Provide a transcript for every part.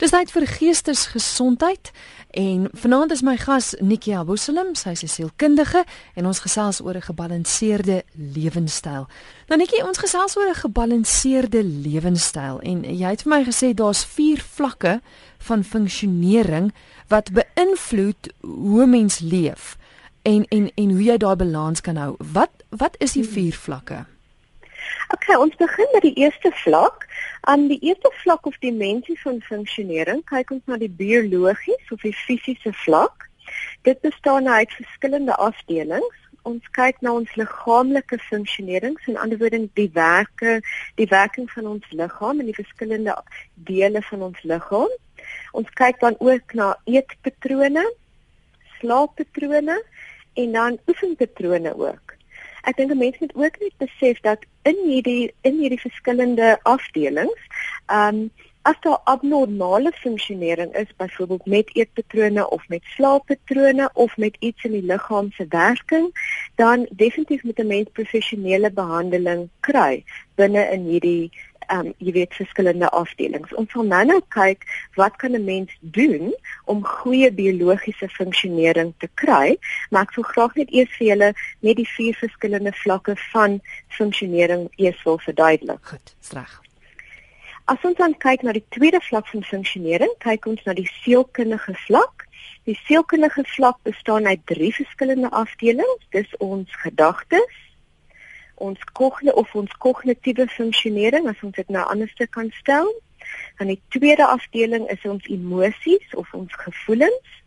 Dis tyd vir geestesgesondheid en vanaand is my gas Nikia Boselem, sy is 'n sielkundige en ons gesels oor 'n gebalanseerde lewenstyl. Nou Nikia, ons gesels oor 'n gebalanseerde lewenstyl en jy het vir my gesê daar's 4 vlakke van funksionering wat beïnvloed hoe mens leef en en en hoe jy daai balans kan hou. Wat wat is die 4 vlakke? Okay, ons begin met die eerste vlak. Aan die eerste vlak of dimensie van funksionering, kyk ons na die biologies of die fisiese vlak. Dit bestaan uit verskillende afdelings. Ons kyk na ons liggaamlike funksionering, in ander woorde die werke, die werking van ons liggaam en die verskillende dele van ons liggaam. Ons kyk dan ook na eetpatrone, slaappatrone en dan oefenpatrone ook ek dink 'n mens moet ook net besef dat in hierdie in hierdie verskillende afdelings, ehm um, as daar abnormale funksionering is, byvoorbeeld met eetpatrone of met slaappatrone of met iets in die liggaam se werking, dan definitief moet 'n mens professionele behandeling kry binne in hierdie um jy weet verskillende afdelings. Ons sal nou nou kyk wat kan 'n mens doen om goeie biologiese funksionering te kry, maar ek wil graag net eers vir julle net die vier verskillende vlakke van funksionering eers wil verduidelik. Goed, reg. As ons dan kyk na die tweede vlak van funksionering, kyk ons na die sielkundige vlak. Die sielkundige vlak bestaan uit drie verskillende afdelings. Dis ons gedagtes, ons kogne of ons kognitiewe funksionering as ons dit nou anders kan stel. Dan die tweede afdeling is ons emosies of ons gevoelens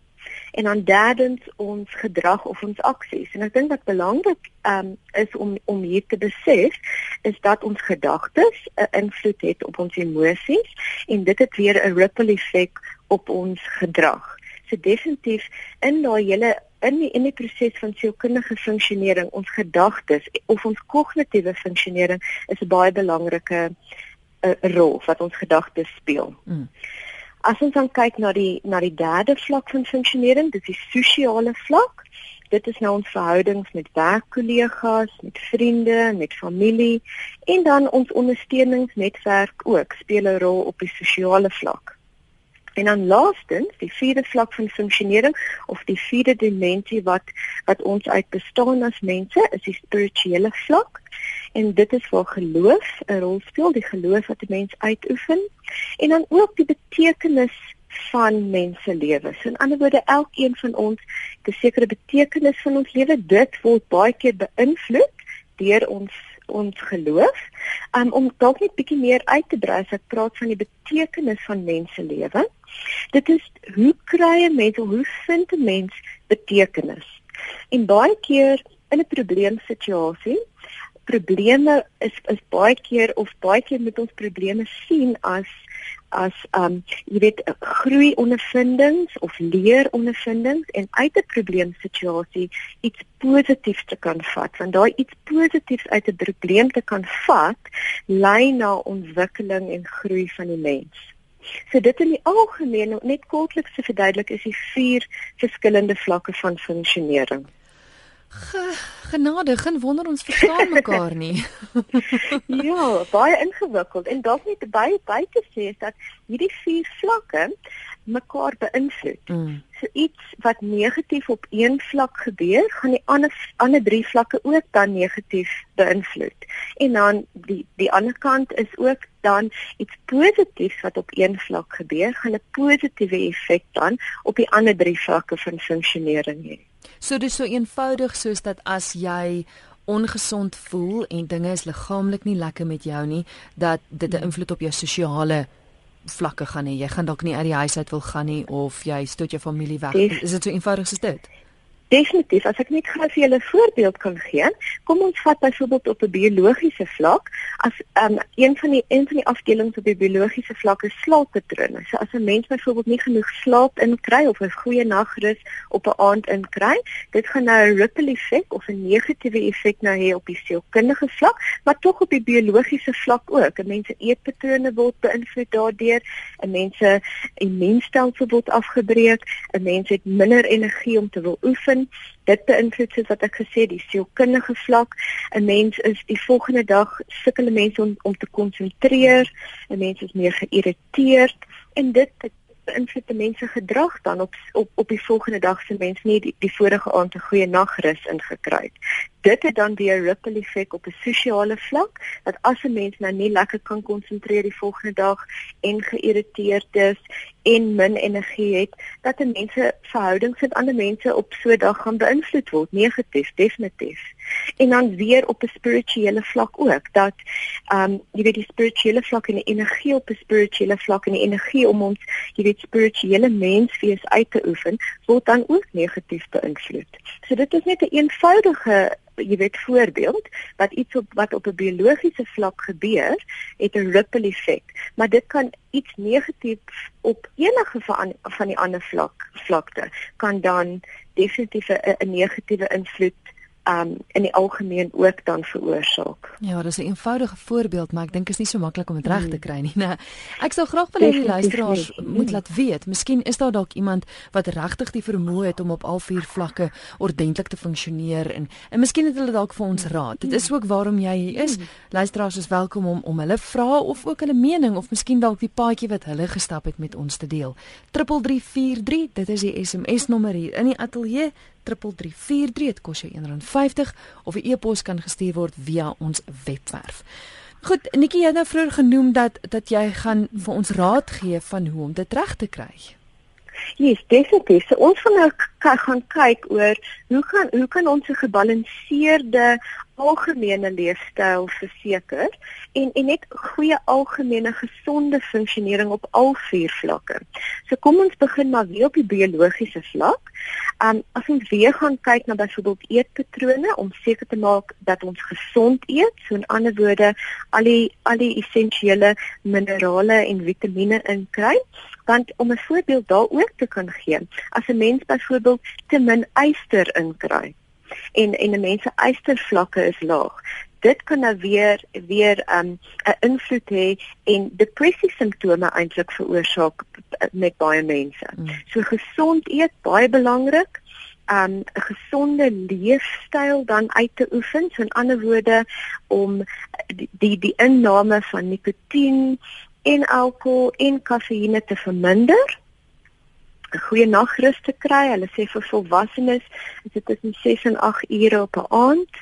en dan derdens ons gedrag of ons aksies. En ek dink wat belangrik um, is om om hier te besef is dat ons gedagtes 'n invloed het op ons emosies en dit het weer 'n ripple effek op ons gedrag. So definitief in daai hele in die in die proses van sielkundige funksionering, ons gedagtes of ons kognitiewe funksionering is 'n baie belangrike uh, rol wat ons gedagtes speel. Mm. As ons dan kyk na die na die derde vlak van funksionering, dit is die sosiale vlak. Dit is nou ons verhoudings met werkkollegas, met vriende, met familie en dan ons ondersteuningsnetwerk ook speel 'n rol op die sosiale vlak. En dan laastens, die vierde vlak van funksionering of die vierde dimensie wat wat ons uit bestaan as mense, is die spirituele vlak. En dit is waar geloof 'n rol speel, die geloof wat 'n mens uitoefen en dan ook die betekenis van mense lewe. So in ander woorde, elkeen van ons het 'n sekere betekenis van ons lewe. Dit word baie keer beïnvloed deur ons ons geloof. Um, om dalk net bietjie meer uit te brei, ek praat van die betekenis van mense lewe. Dit is hoe kry 'n mens hoe vind 'n mens betekenis? En baie keer in 'n probleemsituasie, probleme is is baie keer of baie keer moet ons probleme sien as as um jy weet groei ondervindings of leer ondervindings en uit 'n probleemsituasie iets positiefs te kan vat want daai iets positiefs uit 'n probleem te kan vat lei na ontwikkeling en groei van die mens. So dit in die algemeen net kortliks te verduidelik is die vier verskillende vlakke van funksionering. Ge, genade, geen wonder ons verstaan mekaar nie. ja, baie ingewikkeld en dalk net baie baie te sê is dat hierdie vier vlakke mekaar beïnvloed. Mm. So iets wat negatief op een vlak gebeur, gaan die ander ander drie vlakke ook dan negatief beïnvloed. En dan die die ander kant is ook dan iets positiefs wat op een vlak gebeur, gaan 'n positiewe effek dan op die ander drie vlakke van funksionering hê. So dis so eenvoudig soos dat as jy ongesond voel en dinge is liggaamlik nie lekker met jou nie, dat dit 'n hmm. invloed op jou sosiale vlakke gaan hê. Jy gaan dalk nie uit die huis uit wil gaan nie of jy stoot jou familie weg. Is dit so eenvoudig soos dit? Definitief, as ek net gou vir julle 'n voorbeeld kan gee, kom ons vat byvoorbeeld op 'n biologiese vlak, as um, een van die een van die afdelings op die biologiese vlak is slaappatrone. So as 'n mens byvoorbeeld nie genoeg slaap inkry of 'n goeie nagrus op 'n aand inkry, dit gaan nou 'n ripple effek of 'n negatiewe effek nou hê op die sielkundige vlak, maar tog op die biologiese vlak ook. 'n Mens se eetpatrone word beïnvloed daardeur, 'n mens se immuunstelsel word afgebreek, 'n mens het minder energie om te wil oefen dit beïnvloed soos wat ek gesê die sielkundige vlak. 'n mens is die volgende dag sukkel mense om om te konsentreer 'n mens is meer geïrriteerd. En dit beïnvloed die mense gedrag dan op op op die volgende dag se mens nie die, die vorige aand 'n goeie nagrus ingekry het. Dit het dan weer 'n ripple effek op 'n sosiale vlak dat as 'n mens nou nie lekker kan konsentreer die volgende dag en geïrriteerd is en min energie het, dat 'n mens se verhoudings met ander mense op so 'n dag gaan beïnvloed word negatief, definitief. En dan weer op 'n spirituele vlak ook dat ehm um, jy weet die spirituele vlak en die energie op 'n spirituele vlak en die energie om ons jy weet spirituele menswees uit te oefen word dan ook negatief beïnvloed. So dit is net 'n een eenvoudige jy weet voorbeeld wat iets op wat op 'n biologiese vlak gebeur het 'n ripple effek maar dit kan iets negatief op enige van van die ander vlak vlakte kan dan definitief 'n negatiewe invloed um in die algemeen ook dan veroorsaak. Ja, dis 'n eenvoudige voorbeeld, maar ek dink is nie so maklik om dit reg te kry nie. Nee. Ek sou graag wil hê die luisteraars moet laat weet. Miskien is daar dalk iemand wat regtig die vermoë het om op al vier vlakke ordentlik te funksioneer en en miskien het hulle dalk vir ons raad. Dit is ook waarom jy hier is. Luisteraars is welkom om om hulle vrae of ook hulle mening of miskien dalk die paadjie wat hulle gestap het met ons te deel. 3343, dit is die SMS nommer hier in die ateljee 3343 dit kos jou R1.50 of 'n e-pos kan gestuur word via ons webwerf. Goed, Nikki, het nou vroeër genoem dat dat jy gaan vir ons raad gee van hoe om dit reg te kry. Ja, yes, definitief. So, ons gaan nou gaan kyk oor hoe kan hoe kan ons 'n gebalanseerde algemene leefstyl verseker en en net goeie algemene gesonde funksionering op al vier vlakke. So kom ons begin maar weer op die biologiese vlak. Um as ons weer gaan kyk na byvoorbeeld eetpatrone om seker te maak dat ons gesond eet, so in ander woorde al die al die essensiële minerale en vitamiene inkry, want om 'n voorbeeld daar ook te kan gee. As 'n mens byvoorbeeld te min yster inkry, en en 'n mens se ystervlakke is laag. Dit kan nou weer weer 'n um, 'n invloed hê en depressie simptome eintlik veroorsaak met baie mense. Mm. So gesond eet baie belangrik. 'n um, gesonde leefstyl dan uit te oefen, so in ander woorde om die die, die inname van nikotien en alkohol en kafeïne te verminder 'n goeie nagrus te kry. Hulle sê vir volwassenes is dit tussen 6 en 8 ure op 'n aand.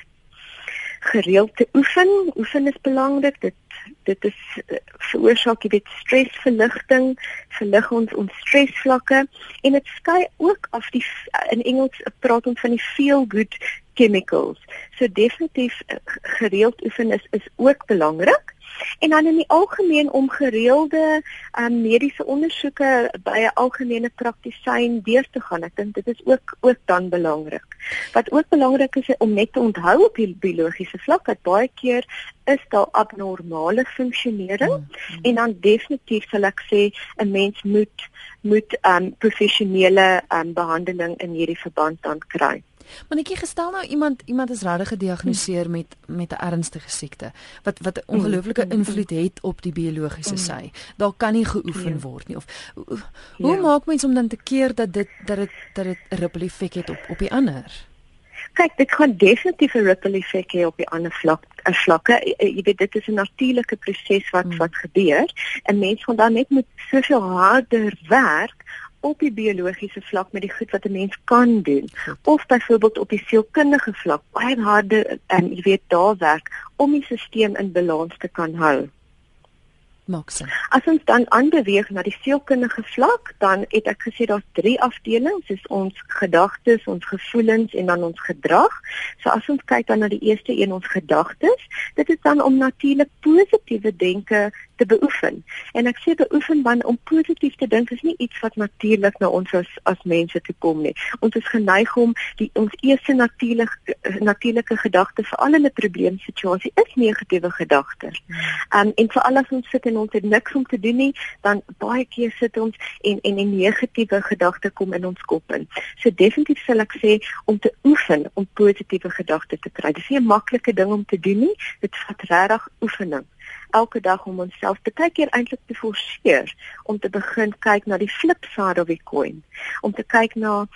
Gereeld te oefen. Oefen is belangrik. Dit dit is uh, veroorsaak jy weet stresverligting, verlig ons ons stresvlakke en dit skei ook af die in Engels praat ons van die feel good chemicals. So definitief uh, gereeld oefen is is ook belangrik en dan in die algemeen om gereelde um, mediese ondersoeke by 'n algemene praktisyn deur te gaan. Ek dink dit is ook ook dan belangrik. Wat ook belangrik is om net te onthou op die biologiese vlak dat baie keer is daar abnormale funksionering mm -hmm. en dan definitief sal ek sê 'n mens moet moet um professionele um behandeling in hierdie verband dan kry. Maar netjie gestel nou iemand iemand is regtig gediagnoseer met met 'n ernstige siekte wat wat 'n ongelooflike mm. invloed het op die biologiese mm. sy. Daar kan nie geoefen ja. word nie of hoe ja. maak mens om dan te keer dat dit dat dit dat dit 'n ripple effek het op op die ander? Kyk, dit gaan definitief 'n ripple effek hê op die ander vlak, as vlakke. Jy weet dit is 'n natuurlike proses wat mm. wat gebeur. 'n Mens gaan dan net met soveel harder werk op die biologiese vlak met die goed wat 'n mens kan doen of byvoorbeeld op die sielkundige vlak baie harde en jy weet daar werk om die stelsel in balans te kan hou maak sin. As ons dan aanbeweeg na die sielkundige vlak, dan het ek gesê daar's drie afdelings, dis ons gedagtes, ons gevoelens en dan ons gedrag. So as ons kyk dan na die eerste een, ons gedagtes, dit is dan om natuurlik positiewe denke te beoefen. En ek sê beoefen want om positief te dink is nie iets wat natuurlik na ons as as mense toe kom nie. Ons is geneig om die ons eerste natuurlike natuurlike gedagte vir al 'n probleemsituasie is negatiewe gedagtes. Um en veral as ons sit en ons het niks om te doen nie, dan baie keer sit ons en en 'n negatiewe gedagte kom in ons kop in. So definitief sal ek sê om te oefen om positiewe gedagtes te kry. Dit is nie 'n maklike ding om te doen nie. Dit vat regtig oefening elke dag om onsself baie keer eintlik te forceer om te begin kyk na die flip side of die coin. Om te kyk na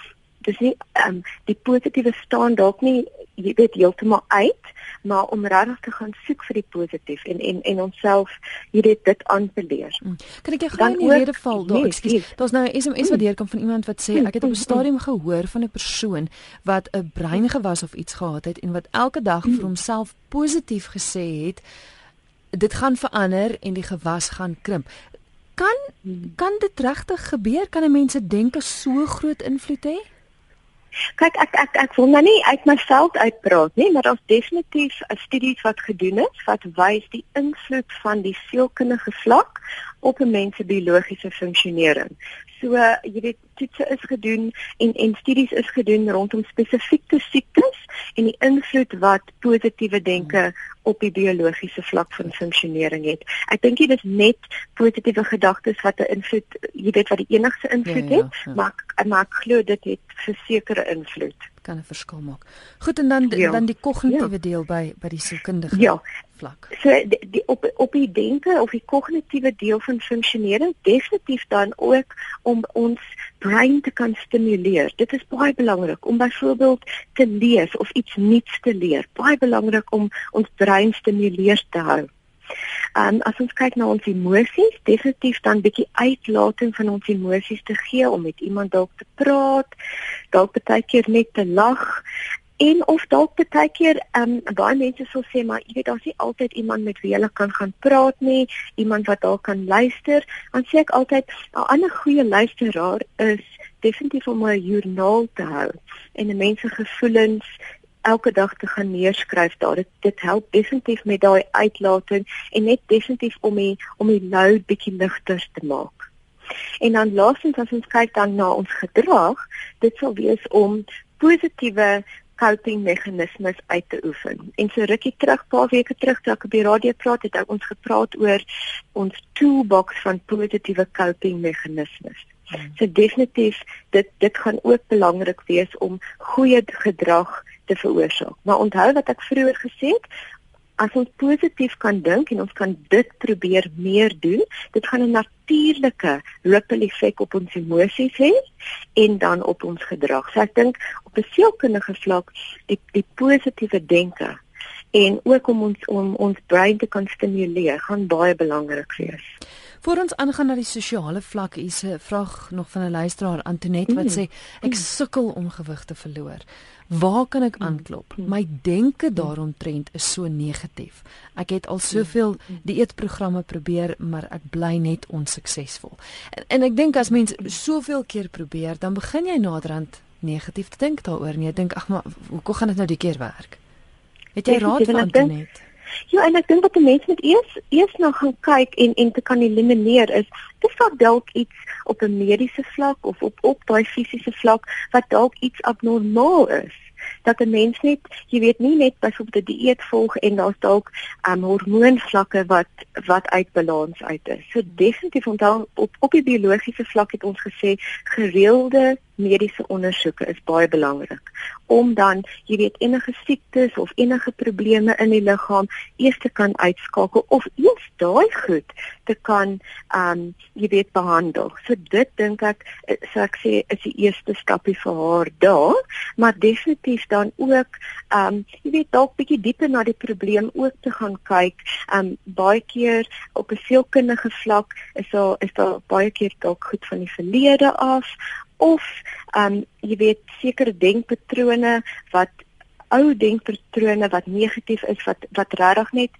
dis nie um, die positiewe staan dalk nie jy weet heeltemal uit maar om regtig te gaan soek vir die positief en en en onsself hierdie dit aan te leer. Mm. Kan ek gou in die rede val? Daar, ekskuus. Daar's nou 'n SMS wat deurkom van iemand wat sê ek het op 'n stadium gehoor van 'n persoon wat 'n breingewas of iets gehad het en wat elke dag vir homself positief gesê het dit gaan verander en die gewas gaan krimp. Kan kan dit regtig gebeur? Kan 'n mens se denke so groot invloed hê? Kyk, ek ek ek wil nou nie uit my veld uitpraat nie, maar daar's definitief 'n studie wat gedoen is wat wys die invloed van die sielkundige vlak op 'n mens se biologiese funksionering. So jy weet toetse is gedoen en en studies is gedoen rondom spesifieke siektes en die invloed wat positiewe denke op die biologiese vlak van funksionering het. Ek dink dit is net positiewe gedagtes wat 'n invloed, jy weet wat die enigste invloed ja, ja, het, ja. maar maar ek glo dit het versekerde invloed kan 'n verskil maak. Goed en dan ja. dan die kognitiewe ja. deel by by die sielkundige ja. vlak. So die, die op op die denke of die kognitiewe deel van funksionering definitief dan ook om ons brein te kan stimuleer. Dit is baie belangrik om byvoorbeeld te lees of iets nuuts te leer. Baie belangrik om ons brein stimuleer te hou. Um as ons kyk na ons emosies, definitief dan bietjie uitlating van ons emosies te gee om met iemand dalk te praat, dalk baie keer net te lag en of dalk baie keer um baie mense sal sê maar jy weet daar's nie altyd iemand met wie jy kan gaan praat nie, iemand wat dalk kan luister. Dan sê ek altyd 'n ander goeie luisteraar is definitief om 'n joernaal te hou en 'n mens se gevoelens elke dag te gaan neerskryf daar. Dit dit help definitief met daai uitlating en net definitief om die om die load bietjie ligter te maak. En dan laastens as ons kyk dan na ons gedrag, dit sal wees om positiewe coping meganismes uit te oefen. En so rukkie terug, paar weke terug toe ek op die radio praat het, het ons gepraat oor ons toolbox van positiewe coping meganismes. Hmm. So definitief dit dit gaan ook belangrik wees om goeie gedrag te veroorsaak. Maar onthou wat ek vroeër gesê het, as ons positief kan dink en ons kan dit probeer meer doen, dit gaan 'n natuurlike ripple effek op ons emosies hê en dan op ons gedrag. So ek dink op 'n sielkundige vlak die die positiewe denke en ook om ons om ons brein te kan stimuleer gaan baie belangrik wees. Voor ons aangaan na die sosiale vlak, is 'n vraag nog van 'n luisteraar Antonet wat mm. sê ek sukkel om gewig te verloor. Waar kan ek mm. aanklop? My denke daaromtrent is so negatief. Ek het al soveel dieetprogramme probeer, maar ek bly net onsuksesvol. En, en ek dink as mens soveel keer probeer, dan begin jy naderhand negatief te dink daaroor. Jy dink ag maar hoe gaan dit nou die keer werk? Het jy raad van Antonet? Ja, en ek dink wat 'n mens moet eers eers nou gaan kyk en en te kan elimineer is dis dalk iets op 'n mediese vlak of op op daai fisiese vlak wat dalk iets abnormaal is dat 'n mens net, jy weet nie net byvoorbeeld 'n die dieet volg en daar's dalk um, hormoonvlakke wat wat uit balans uit is. So definitief onthou op op die biologiese vlak het ons gesê gereelde mediese ondersoeke is baie belangrik om dan jy weet enige siektes of enige probleme in die liggaam eers te kan uitskakel of eers daai goed te kan um jy weet behandel. So dit dink ek so ek sê is die eerste stapie vir haar daar, maar definitief dan ook um jy weet dalk bietjie dieper na die probleem ook te gaan kyk. Um baie keer op 'n sielkundige vlak is daar is daar baie keer dalk goed van die verlede af of um jy weet sekere denkpatrone wat ou denkpatrone wat negatief is wat wat regtig net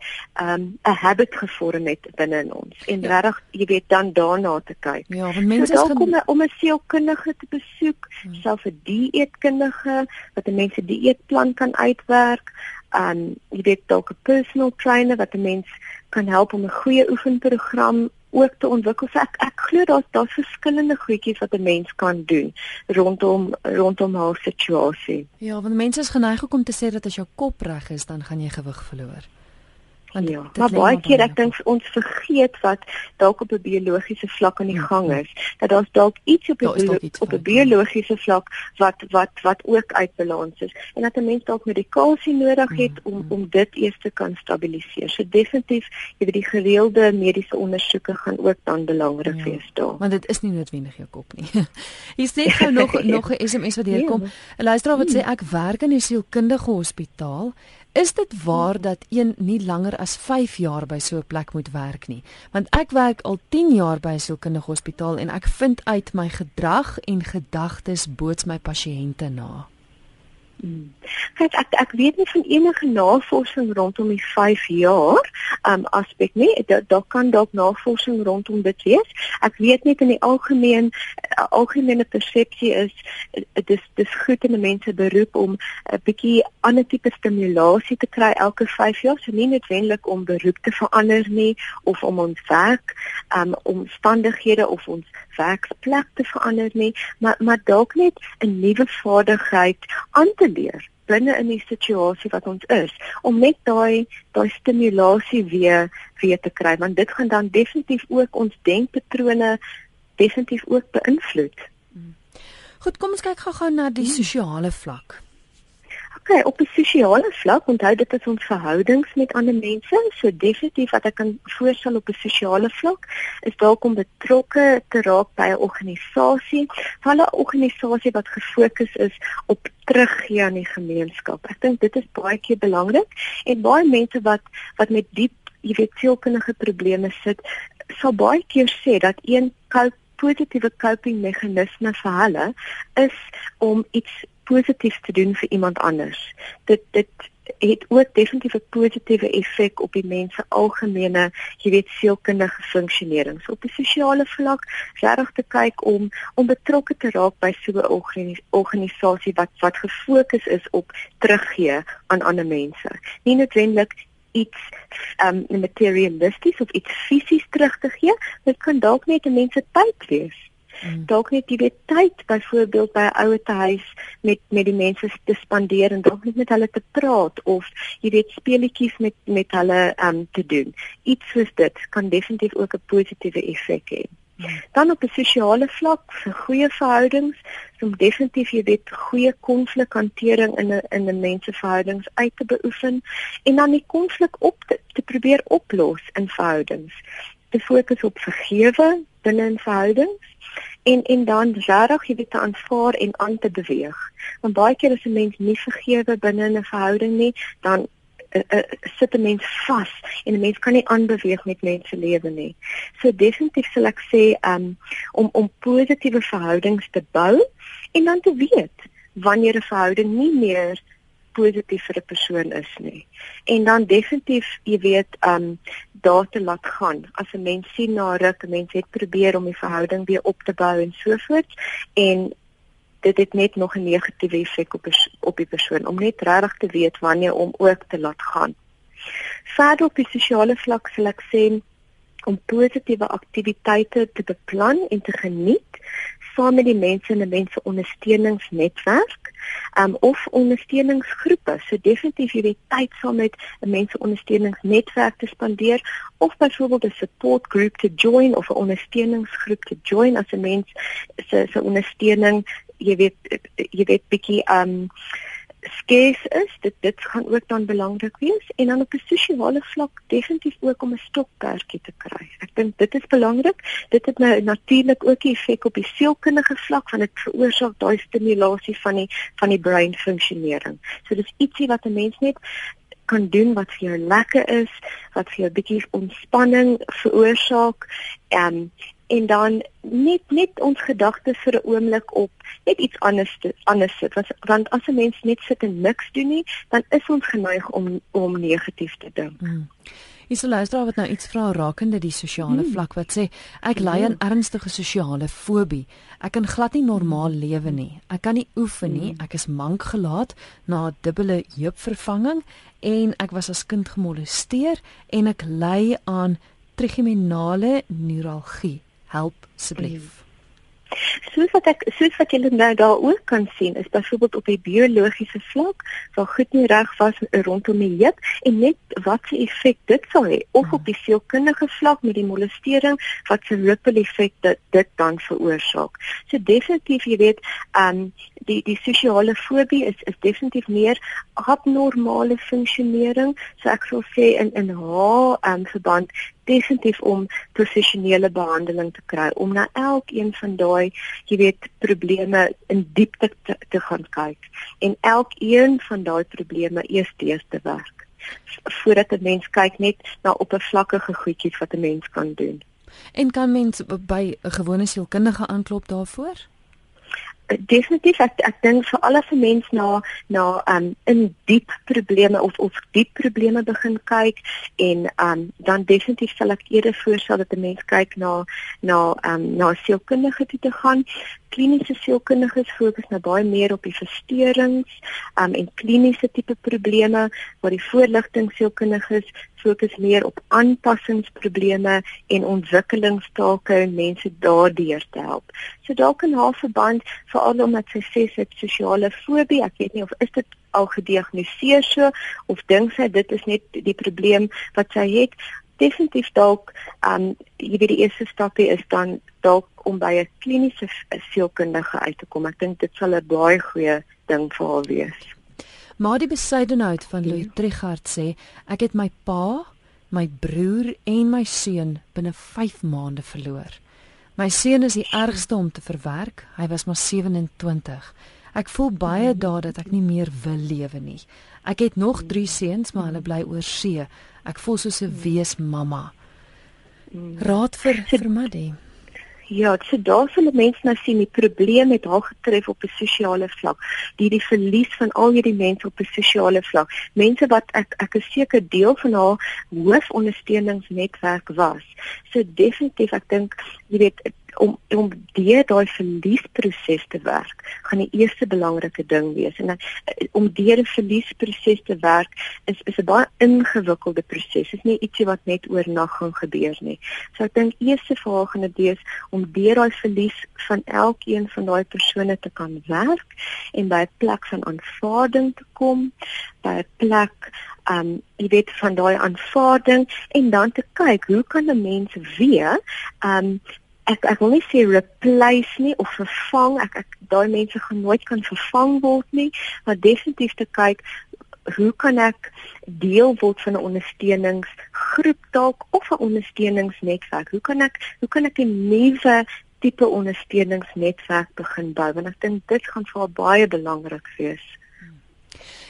um 'n habit gevorm het binne in ons en ja. regtig jy weet dan daarna te kyk. Ja, want mense so, kom om 'n sielkundige te besoek, hmm. self 'n dieetkundige wat 'n mens se dieetplan kan uitwerk. Um jy weet dalk 'n personal trainer wat 'n mens kan help om 'n goeie oefenprogram ook te ontwikkel. So ek ek glo daar's daar's verskillende goedjies wat 'n mens kan doen rondom rondom haar situasie. Ja, want mense is geneig om te sê dat as jou kop reg is, dan gaan jy gewig verloor. Want ja, maar baie keer ek dink ons vergeet wat dalk op 'n biologiese vlak aan die ja, gang ja. is. Dat daar's dalk iets op 'n op 'n biologiese vlak wat wat wat ook uit balans is en dat 'n mens dalk medikasie nodig het mm, om mm. om dit eers te kan stabiliseer. So definitief, jy weet die gereelde mediese ondersoeke gaan ook dan belangrik ja, wees daar. Want dit is nie noodwendig jou kop nie. Hier sê gou nog nog 'n SMS wat hier kom. 'n Luisteraar wat sê ek werk in 'n sielkundige hospitaal Is dit waar dat een nie langer as 5 jaar by so 'n plek moet werk nie? Want ek werk al 10 jaar by 'n sielkundige hospitaal en ek vind uit my gedrag en gedagtes boots my pasiënte na. Kyk ek ek weet nie van enige navorsing rondom die 5 jaar um aspek nie. Daar da kan dalk navorsing rondom dit wees. Ek weet net in die algemeen uh, algemene persepsie is dit is dis goed in 'n mens se beroep om 'n bietjie ander tipe stimulasie te kry elke 5 jaar. So nie noodwendig om beroep te verander nie of om ons werk um omstandighede of ons werksplek te verander nie, maar maar dalk net 'n nuwe vaardigheid aan te leer binne in die situasie wat ons is om net daai daai stimulasie weer weer te kry want dit gaan dan definitief ook ons denkpatrone definitief ook beïnvloed. Goed, kom ons kyk gou-gou na die hmm. sosiale vlak. Okay, op 'n sosiale vlak, onthou dit is ons verhoudings met ander mense, so definitief wat ek kan voorstel op 'n sosiale vlak is dalk om betrokke te raak by 'n organisasie, van 'n organisasie wat gefokus is op teruggee aan die gemeenskap. Ek dink dit is baie keer belangrik en baie mense wat wat met diep, jy weet, sielkundige probleme sit, sal baie keer sê dat een positiewe coping meganisme vir hulle is om iets positief te doen vir iemand anders. Dit dit het ook definitief 'n positiewe effek op die mens se algemene, jy weet, sielkundige funksionering. So op 'n sosiale vlak, regtig te kyk om om betrokke te raak by so 'n organis organisasie wat wat gefokus is op teruggee aan ander mense. Nie noodwendig iets um materialisties of iets fisies terug te gee, dit kan dalk net 'n mens se tyd wees mm. dalk net jy weet tyd byvoorbeeld by 'n ouer te huis met met die mense te spandeer en dalk net met hulle te praat of jy weet speletjies met met hulle um te doen. Iets soos dit kan definitief ook 'n positiewe effek hê. Mm. Dan op 'n sosiale vlak vir goeie verhoudings, om definitief jy weet goeie konflikhantering in 'n in 'n menseverhoudings uit te beoefen en dan die konflik op te, te probeer oplos in verhoudings. Te fokus op vergewe binne in verhoudings en en dan regtig weet te aanvaar en aan te beweeg. Want baie keer as 'n mens nie vergewe binne 'n verhouding nie, dan uh, uh, sit 'n mens vas en 'n mens kan nie aanbeweeg met mense lewe nie. So definitief sal ek sê um, om om positiewe verhoudings te bou en dan te weet wanneer 'n verhouding nie meer positief vir 'n persoon is nie. En dan definitief, jy weet, um daar te laat gaan. As 'n mens sien na ruk, 'n mens het probeer om die verhouding weer op te bou en so voort en dit het net nog 'n negatiewe effek op op die persoon om net regtig te weet wanneer om ook te laat gaan. Verder op die sosiale vlak sal ek sê om positiewe aktiwiteite te beplan en te geniet saam met die mense in 'n mense ondersteuningsnetwerk um, of ondersteuningsgroepe. So definitief jy weet tyd saam met 'n mense ondersteuningsnetwerk te spandeer of byvoorbeeld 'n support group te join of 'n ondersteuningsgroep te join as 'n mens se se ondersteuning jy weet jy weet bietjie um skes is dit dit gaan ook dan belangrik wees en dan op 'n sosiale vlak definitief ook om 'n stokperdjie te kry. Ek dink dit is belangrik. Dit het nou natuurlik ook 'n effek op die sielkundige vlak van dit veroorsaak daai stimulasie van die van die brein funksionering. So dis ietsie wat 'n mens net kan doen wat vir jou lekker is, wat vir jou 'n bietjie ontspanning veroorsaak. Ehm um, en dan net net ons gedagtes vir 'n oomblik op net iets anders te, anders sit want, want as 'n mens net sit en niks doen nie dan is ons geneig om om negatief te dink. Hmm. Is die luisteraar wat nou iets vra rakende die sosiale hmm. vlak wat sê ek ly aan hmm. ernstige sosiale fobie. Ek kan glad nie normaal lewe nie. Ek kan nie oefen nie. Hmm. Ek is mank gelaat na 'n dubbele heupvervanging en ek was as kind gemolesteer en ek ly aan trigeminale neuralgie help asseblief. Mm. Soos wat ek soos wat julle nou daar ook kan sien is byvoorbeeld op die biologiese vlak waar goed nie reg was rondom die heup en net wat se effek dit sal hê of op die sielkundige vlak met die molestering wat se ripple effek dit, dit dan veroorsaak. So definitief jy weet, ehm um, die die sosiale fobie is is definitief meer abnormale funksionering. So ek sou sê in in haar ehm um, verband definitief om professionele behandeling te kry om na elkeen van daai, jy weet, probleme in diepte te, te gaan kyk en elkeen van daai probleme eers deur te werk voordat 'n mens kyk net na oppervlakkige goedjies wat 'n mens kan doen. En kan mens by 'n gewone sielkundige aanklop daarvoor? Definitief ek ek dink vir al die mense na na um in diep probleme of of diep probleme begin kyk en um dan definitief sal ek eerder voorstel dat 'n mens kyk na na um na sielkundige toe te gaan kliniese sielkundiges fokus nou baie meer op die versteurings um, en kliniese tipe probleme waar die voorligting sielkundiges fokus meer op aanpassingsprobleme en ontwikkelingstake en mense daardeur te help. So dalk kan haar verband veral omdat sy sê sy het sosiale fobie, ek weet nie of is dit al gediagnoseer so of dink sy dit is net die probleem wat sy het definitief dalk um jy weet die eerste stapie is dan dalk om by 'n kliniese sielkundige uit te kom. Ek dink dit sal 'n baie goeie ding vir haar wees. Maar die besydenheid van ja. Louis Trigard sê ek het my pa, my broer en my seun binne 5 maande verloor. My seun is die ergste om te verwerk. Hy was maar 27. Ek voel baie mm. daar dat ek nie meer wil lewe nie. Ek het nog 3 seuns, maar hulle bly oor see. Ek voel soos 'n wees mamma. Raad vir vir Maddie. Ja, so daar sal mense nou sien die probleem het haar getref op 'n sosiale vlak. Die die verlies van al hierdie mense op 'n sosiale vlak. Mense wat ek ek is seker deel van haar hoofondersteuningsnetwerk was. So definitief ek dink jy weet om om deur daai verliesproses te werk, gaan die eerste belangrike ding wees. En dan, eh, om deur 'n verliesproses te werk is is 'n baie ingewikkelde proses. Dit is nie ietsie wat net oornag gaan gebeur nie. So ek dink eerste vraag gaan dit wees om deur daai verlies van elkeen van daai persone te kan werk en by 'n plek van aanvaarding te kom, by 'n plek um jy weet van daai aanvaarding en dan te kyk hoe kan 'n mens weer um ek ek wil nie sê replace nie of vervang. Ek ek daai mense gaan nooit kan vervang word nie maar definitief te kyk hoe kan ek deel word van 'n ondersteuningsgroep dalk of 'n ondersteuningsnetwerk? Hoe kan ek hoe kan ek 'n nuwe tipe ondersteuningsnetwerk begin bou? Want ek dink dit gaan vir baie belangrik wees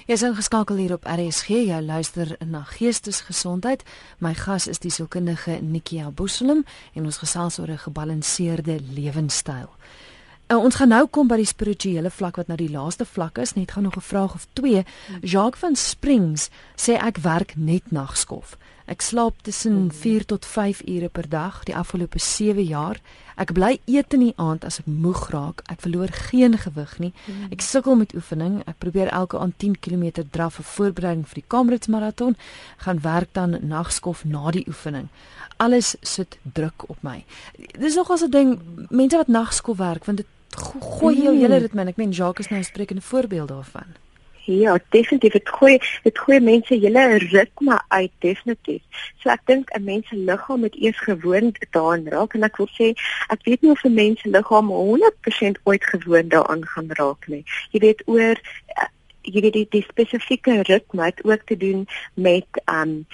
Jy is ingeskakel hier op RSG. Jy luister na Geestesgesondheid. My gas is die sielkundige Nikia Boselem en ons gesels oor 'n gebalanseerde lewenstyl. Uh, ons gaan nou kom by die spirituele vlak wat nou die laaste vlak is. Net gaan nog 'n vraag of twee. Jacques van Springs sê ek werk net nagskof. Ek slaap tussen 4 mhm. tot 5 ure per dag die afgelope 7 jaar. Ek bly eet in die aand as ek moeg raak. Ek verloor geen gewig nie. Mhm. Ek sukkel met oefening. Ek probeer elke aand 10 km draf vir voorbereiding vir die Kamerads maraton. Gaan werk dan nagskof na die oefening. Alles sit druk op my. Dis nogals 'n ding mense wat nagskof werk want dit gooi jou mhm. hele ritme. Ek meen Jacques is nou 'n sprekende voorbeeld daarvan. Ja, definitief. Dit gooi dit gooi mense hele ritme uit definitief. So ek dink 'n mens se liggaam moet eers gewoond daaraan raak en ek wil sê ek weet nie of 'n mens se liggaam 100% ooit gewoond daaraan gaan raak nie. Jy weet oor uh, jy weet die, die spesifieke ritme het ook te doen met um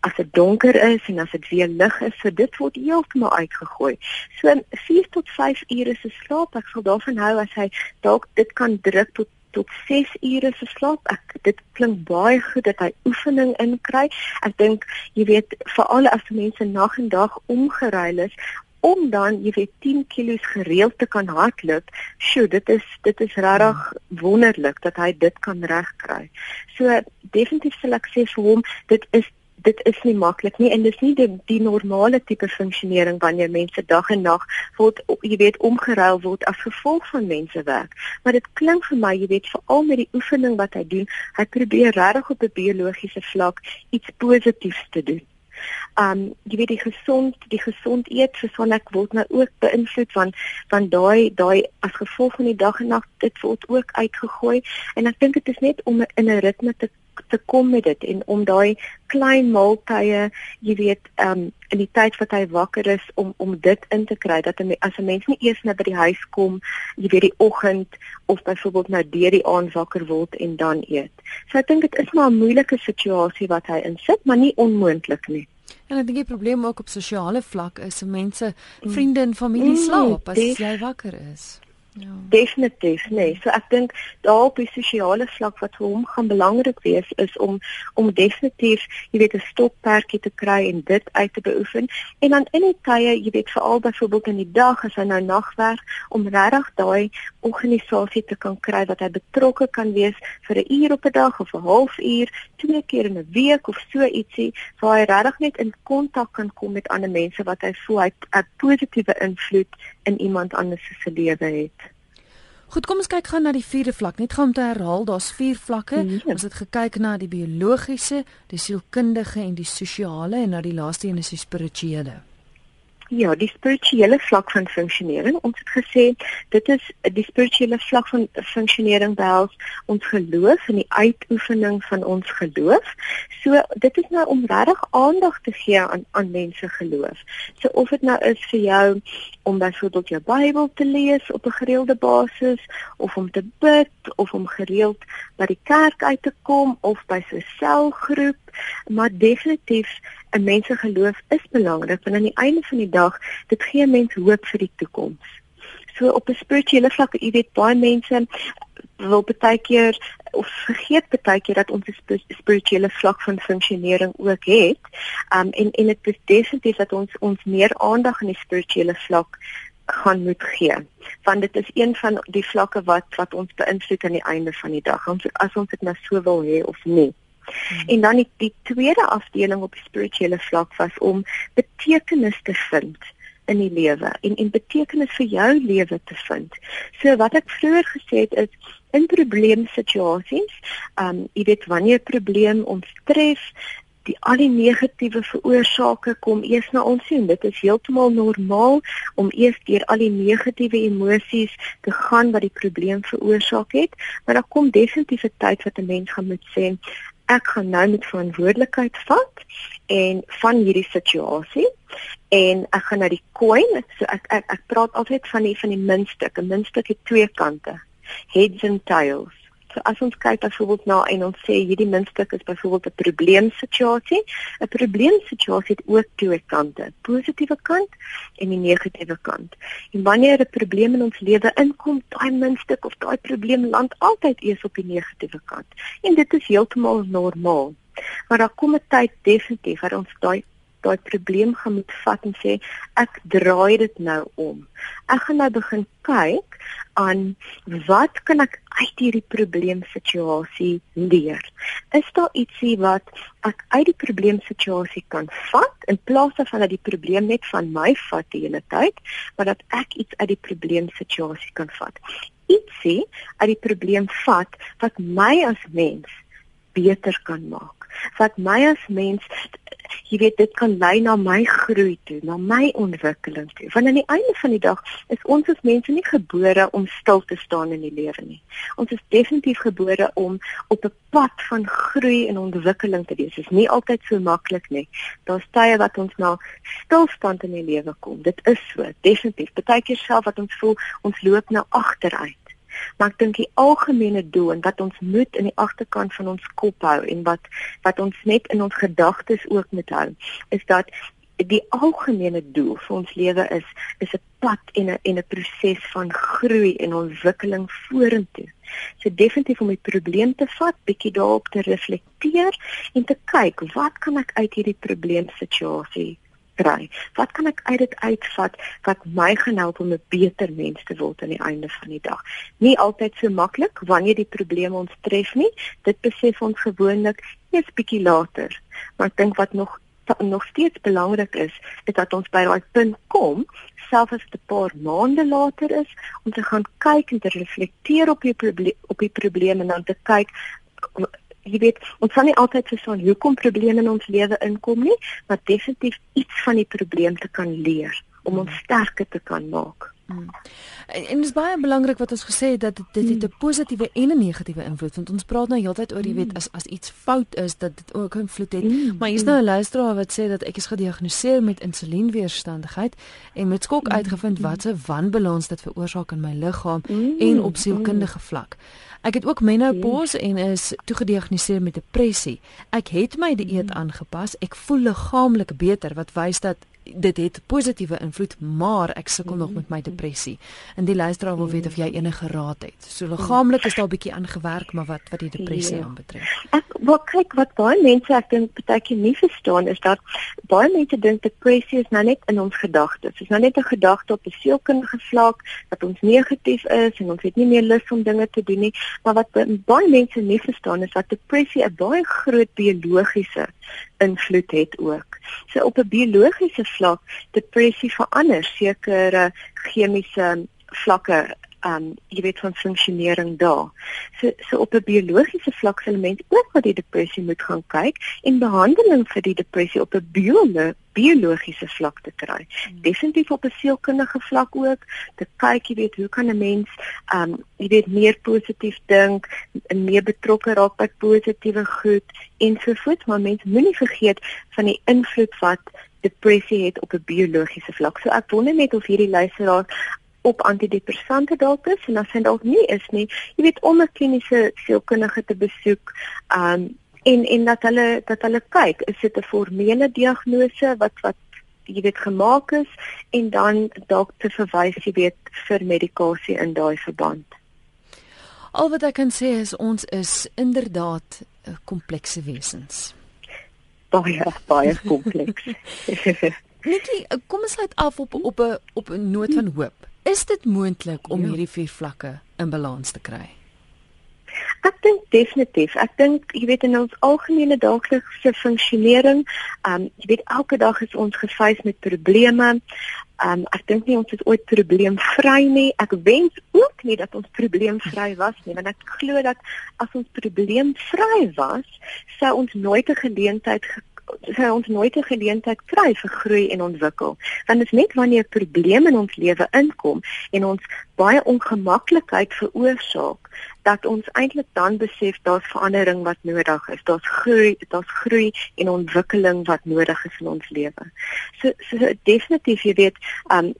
as dit donker is en as dit weer lig is, so dit word heeltemal uitgegooi. So 4 tot 5 ure se slaap, ek sal daarvan hou as hy dalk dit kan druk tot tot 6 ure se slaap. Ek dit klink baie goed dat hy oefening inkry. Ek dink jy weet veral as mense nag en dag omgeruil is om dan jy weet 10 kg gereeld te kan hardloop. Sjoe, dit is dit is regtig wonderlik dat hy dit kan regkry. So definitief sal ek sê vir hom dit is dit is nie maklik nie en dis nie die, die normale tipe funksionering wanneer mense dag en nag word jy weet omgeruil word as gevolg van mense werk maar dit klink vir my jy weet veral met die oefening wat hy doen hy probeer regtig op 'n biologiese vlak iets positiefs te doen. Um jy weet die gesond die gesond eet verson ek word nou ook beïnvloed van van daai daai as gevolg van die dag en nag dit word ook uitgegooi. En ek dink dit is net om in 'n ritme te te kom met dit en om daai klein maaltye, jy weet, um in die tyd wat hy wakker is om om dit in te kry dat as 'n mens nie eers net by die huis kom, jy weet die oggend of byvoorbeeld nou deur die aand wakker word en dan eet. So ek dink dit is maar 'n moeilike situasie wat hy insit, maar nie onmoontlik nie. En ek dink die probleem ook op sosiale vlak is mense, vriende en familie mm, slaap as jy wakker is. Ja. Definitief, nee. So ek dink daar op die sosiale vlak wat vir hom gaan belangrik wees is om om definitief, jy weet, 'n stoppertjie te kry en dit uit te beoefen. En dan in die tye, jy weet, veral byvoorbeeld in die dag as hy nou nagwerk om regtig daai organisasie te kan kry wat hy betrokke kan wees vir 'n uur op 'n dag of 'n halfuur, twee keer in 'n week of so ietsie waar hy regtig net in kontak kan kom met ander mense wat hy voel hy 'n positiewe invloed in iemand anders se lewe het. Goed, kom ons kyk gou na die vierde vlak. Net gaan om te herhaal, daar's vier vlakke. Ja. Ons het gekyk na die biologiese, die sielkundige en die sosiale en na die laaste een is die spirituele. Ja, die spirituele vlak van funksionering. Ons het gesê dit is die spirituele vlak van funksionering behels ons geloof en die uitoefening van ons geloof. So dit is nou om regtig aandag te gee aan aan mense geloof. So of dit nou is vir jou om byvoorbeeld jou Bybel te lees op 'n gereelde basis of om te bid of om gereeld by die kerk uit te kom of by 'n selgroep, maar definitief 'n mens se geloof is belangrik want aan die einde van die dag dit gee mense hoop vir die toekoms. So op 'n spirituele vlak, jy weet baie mense wil baie keer of vergeet baie keer dat ons 'n spirituele vlak van funksionering ook het. Um en en dit is definitief dat ons ons meer aandag aan die spirituele vlak gaan moet gee want dit is een van die vlakke wat wat ons beïnvloed aan die einde van die dag ons as ons dit nou so wil hê of nie Hmm. En dan die, die tweede afdeling op die spirituele vlak was om betekenis te vind in die lewe en en betekenis vir jou lewe te vind. So wat ek vroeër gesê het is in probleemsituasies, um jy weet wanneer 'n probleem ons tref, die al die negatiewe veroorsake kom eers na ons sien. Dit is heeltemal normaal om eers deur al die negatiewe emosies te gaan wat die probleem veroorsaak het, maar daar kom definitief 'n tyd wat 'n mens gaan moet sê, ek gaan nou met verantwoordelikheid vat en van hierdie situasie en ek gaan na die coin so ek ek ek praat altyd van die van die muntstuk. 'n muntstuk het twee kante heads and tails So as ons kyk byvoorbeeld na en ons sê hierdie muntstuk is byvoorbeeld 'n probleemsituasie. 'n Probleemsituasie het ook twee kante, positiewe kant en die negatiewe kant. En wanneer 'n probleem in ons lewe inkom, daai muntstuk of daai probleem land altyd eers op die negatiewe kant. En dit is heeltemal normaal. Maar daar kom 'n tyd definitief waar ons daai daai probleem gaan moet vat en sê ek draai dit nou om. Ek gaan nou begin kyk aan wat kan ek uit hierdie probleemsituasie leer? Is daar ietsie wat ek uit die probleemsituasie kan vat in plaas daarvan dat die probleem net van my vat die hele tyd, maar dat ek iets uit die probleemsituasie kan vat? Ietsie uit die probleem vat wat my as mens beter kan maak wat my as mens jy weet dit kan lei na my groei toe, na my ontwikkeling toe. Want aan die einde van die dag is ons as mense nie gebore om stil te staan in die lewe nie. Ons is definitief gebore om op 'n pad van groei en ontwikkeling te wees. Dit is nie altyd so maklik nie. Daar's tye wat ons na stilstand in die lewe kom. Dit is so, definitief. Partykeer self wat ons voel ons loop nou agteruit maar ek dink die algemene doel en wat ons moet in die agterkant van ons kop hou en wat wat ons net in ons gedagtes ook moet hou is dat die algemene doel vir ons lewe is is 'n pad en 'n en 'n proses van groei en ontwikkeling vorentoe. So definitief om die probleem te vat, bietjie daarop te reflekteer en te kyk wat kan ek uit hierdie probleemsituasie kry? Wat kan ek uit dit uitvat wat my gaan help om 'n beter mens te word aan die einde van die dag? Nie altyd so maklik wanneer die probleme ons tref nie. Dit besef ons gewoonlik eers bietjie later. Maar ek dink wat nog nog steeds belangrik is, is dat ons by daai punt kom selfs as dit 'n paar maande later is om te gaan kyk en te reflekteer op die probleem op die probleme en dan te kyk jy weet, ons kan nie altyd verstaan hoekom probleme in ons lewe inkom nie, maar definitief iets van die probleem te kan leer om ons sterker te kan maak. Mm. En, en dit is baie belangrik wat ons gesê het dat dit het 'n mm. positiewe en 'n negatiewe invloed want ons praat nou heeltyd oor jy weet mm. as as iets fout is dat dit ook invloed het. Mm. Maar hier's nou 'n luisteraar wat sê dat ek is gediagnoseer met insulienweerstandigheid en met skok uitgevind wat 'n wanbalans dit veroorsaak in my liggaam en op sielkundige vlak. Ek het ook menopause en is toegediagnoseer met depressie. Ek het my dieet aangepas. Ek voel liggaamlik beter wat wys dat dit het positiewe invloed, maar ek sukkel nog met my depressie. En die luisteraar wil weet of jy enige raad het. So liggaamlik is daar 'n bietjie aangewerk, maar wat wat die depressie ja. aanbetref. Ek wat kyk wat baie mense ek dink partykeer nie verstaan is dat baie mense dink depressie is nou net in ons gedagtes. Dit is nou net 'n gedagte op 'n sielkundige vlak dat ons negatief is en ons het nie meer lus om dinge te doen nie, maar wat baie mense nie verstaan is dat depressie 'n baie groot biologiese invloed het ook. So op 'n biologiese vlak, depressie verander sekere chemiese vlakke um jy weet van funksionering daar. So so op 'n biologiese vlak sal mense ook na die depressie moet gaan kyk en behandeling vir die depressie op 'n biologiese biologiese vlak te kry. Hmm. Definitief op 'n sielkundige vlak ook te kyk, jy weet, hoe kan 'n mens um jy weet meer positief dink, meer betrokke raak by positiewe goed en so voort, maar mense moenie vergeet van die invloed wat depressie het op 'n biologiese vlak. So ek wonder net of hierdie luisteraar op antidepressante dalk is en as hy dalk nie is nie, jy weet om 'n kliniese sielkundige te besoek, um en en dat hulle dat hulle kyk, is dit 'n formele diagnose wat wat jy weet gemaak is en dan dalk te verwys jy weet vir medikasie in daai verband. Al wat ek kan sê is ons is inderdaad komplekse wesens. Baie baie kompleks. Nikki, kom ons sluit af op op 'n op 'n noot van hoop. Is dit moontlik om ja. hierdie vier vlakke in balans te kry? Ek dink definitief. Ek dink jy weet in ons algemene daaglikse funksionering, ehm um, jy weet elke dag is ons gefees met probleme. Ehm um, ek dink nie ons is ooit probleemvry nie. Ek wens ook nie dat ons probleemvry was nie, want ek glo dat as ons probleemvry was, sou ons nooit 'n geleentheid sou ons nooit 'n geleentheid kry vir groei en ontwikkel. Want dit is net wanneer probleme in ons lewe inkom en ons baie ongemaklikheid veroorsaak dat ons eintlik dan besef daar's verandering wat nodig is. Daar's groei, daar's groei en ontwikkeling wat nodig is in ons lewe. So so definitief jy weet, um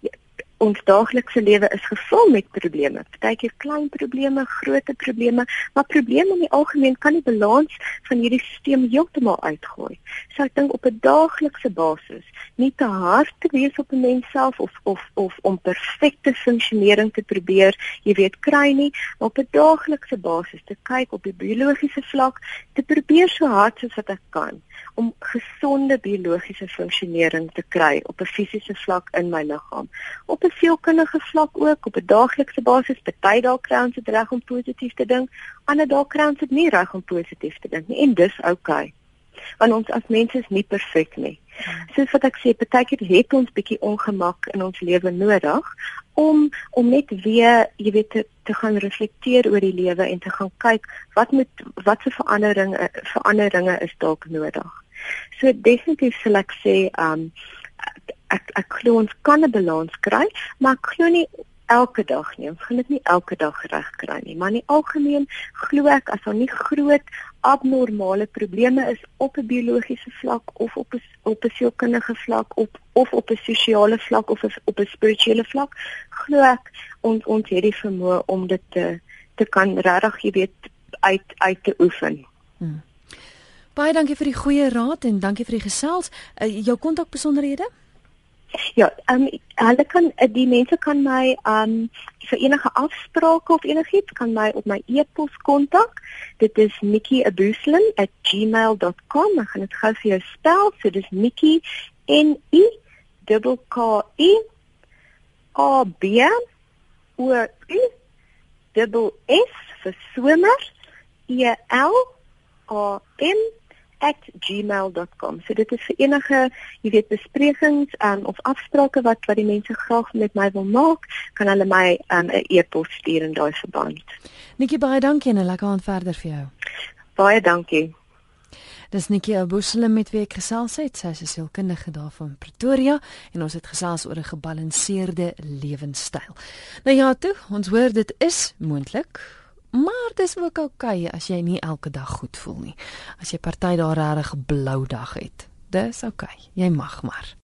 ons daaglikse lewe is gevul met probleme. Partykeer klein probleme, groot probleme, maar probleme in die algemeen kan die balans van hierdie stelsel heeltemal uitgooi. So ek dink op 'n daaglikse basis, nie te hard te wees op 'n mens self of of of om perfekte funksionering te probeer, jy weet, kry nie, maar op 'n daaglikse basis te kyk op die biologiese vlak, te probeer so hard soos wat ek kan om gesonde biologiese funksionering te kry op 'n fisiese vlak in my liggaam. Op 'n sielkundige vlak ook, op 'n daaglikse basis, party dalk kry ons dit reg om positief te dink, ander dalk kry ons dit nie reg om positief te dink nie en dis oukei. Okay. Want ons as mense is nie perfek nie. Soos wat ek sê, partykeer het ons bietjie ongemak in ons lewe nodig om om net weer, jy weet, te, te gaan reflekteer oor die lewe en te gaan kyk wat moet wat se veranderinge veranderinge is dalk nodig. So definitief sal ek sê um ek ek glo ons kan 'n balans kry, maar ek glo nie elke dag nie. Ons gaan dit nie elke dag reg kry nie, maar in die algemeen glo ek as daar nie groot abnormale probleme is op 'n biologiese vlak of op 'n op 'n sielkundige vlak op of op 'n sosiale vlak of op 'n spirituele vlak, glo ek ons ons het die vermoë om dit te te kan regtig, jy weet, uit uit te oefen. Hmm. Baie dankie vir die goeie raad en dankie vir die gesels. Uh, jou kontakbesonderhede? Ja, ehm um, hulle kan uh, die mense kan my ehm um, vir enige afsprake of enigiets kan my op my e-pos kontak. Dit is nikki@abuslin@gmail.com. Ek gaan dit gou vir jou spel. So dis nikki n i k k i a b o u double s vir somer e l a m @gmail.com. So dit is vir enige, jy weet, besprekings um, of afsprake wat wat die mense graag met my wil maak, kan hulle my 'n um, e-pos stuur in daai verband. Nikki baie dankie en 'n lekker aand verder vir jou. Baie dankie. Dis Nikki Abusele met wie ek gesels het. Sy is 'n sielkundige daar van Pretoria en ons het gesels oor 'n gebalanseerde lewenstyl. Nou ja, toe, ons hoor dit is moontlik. Maar dis ook oukei okay as jy nie elke dag goed voel nie. As jy party daar regtig 'n blou dag het. Dis oukei. Okay. Jy mag maar.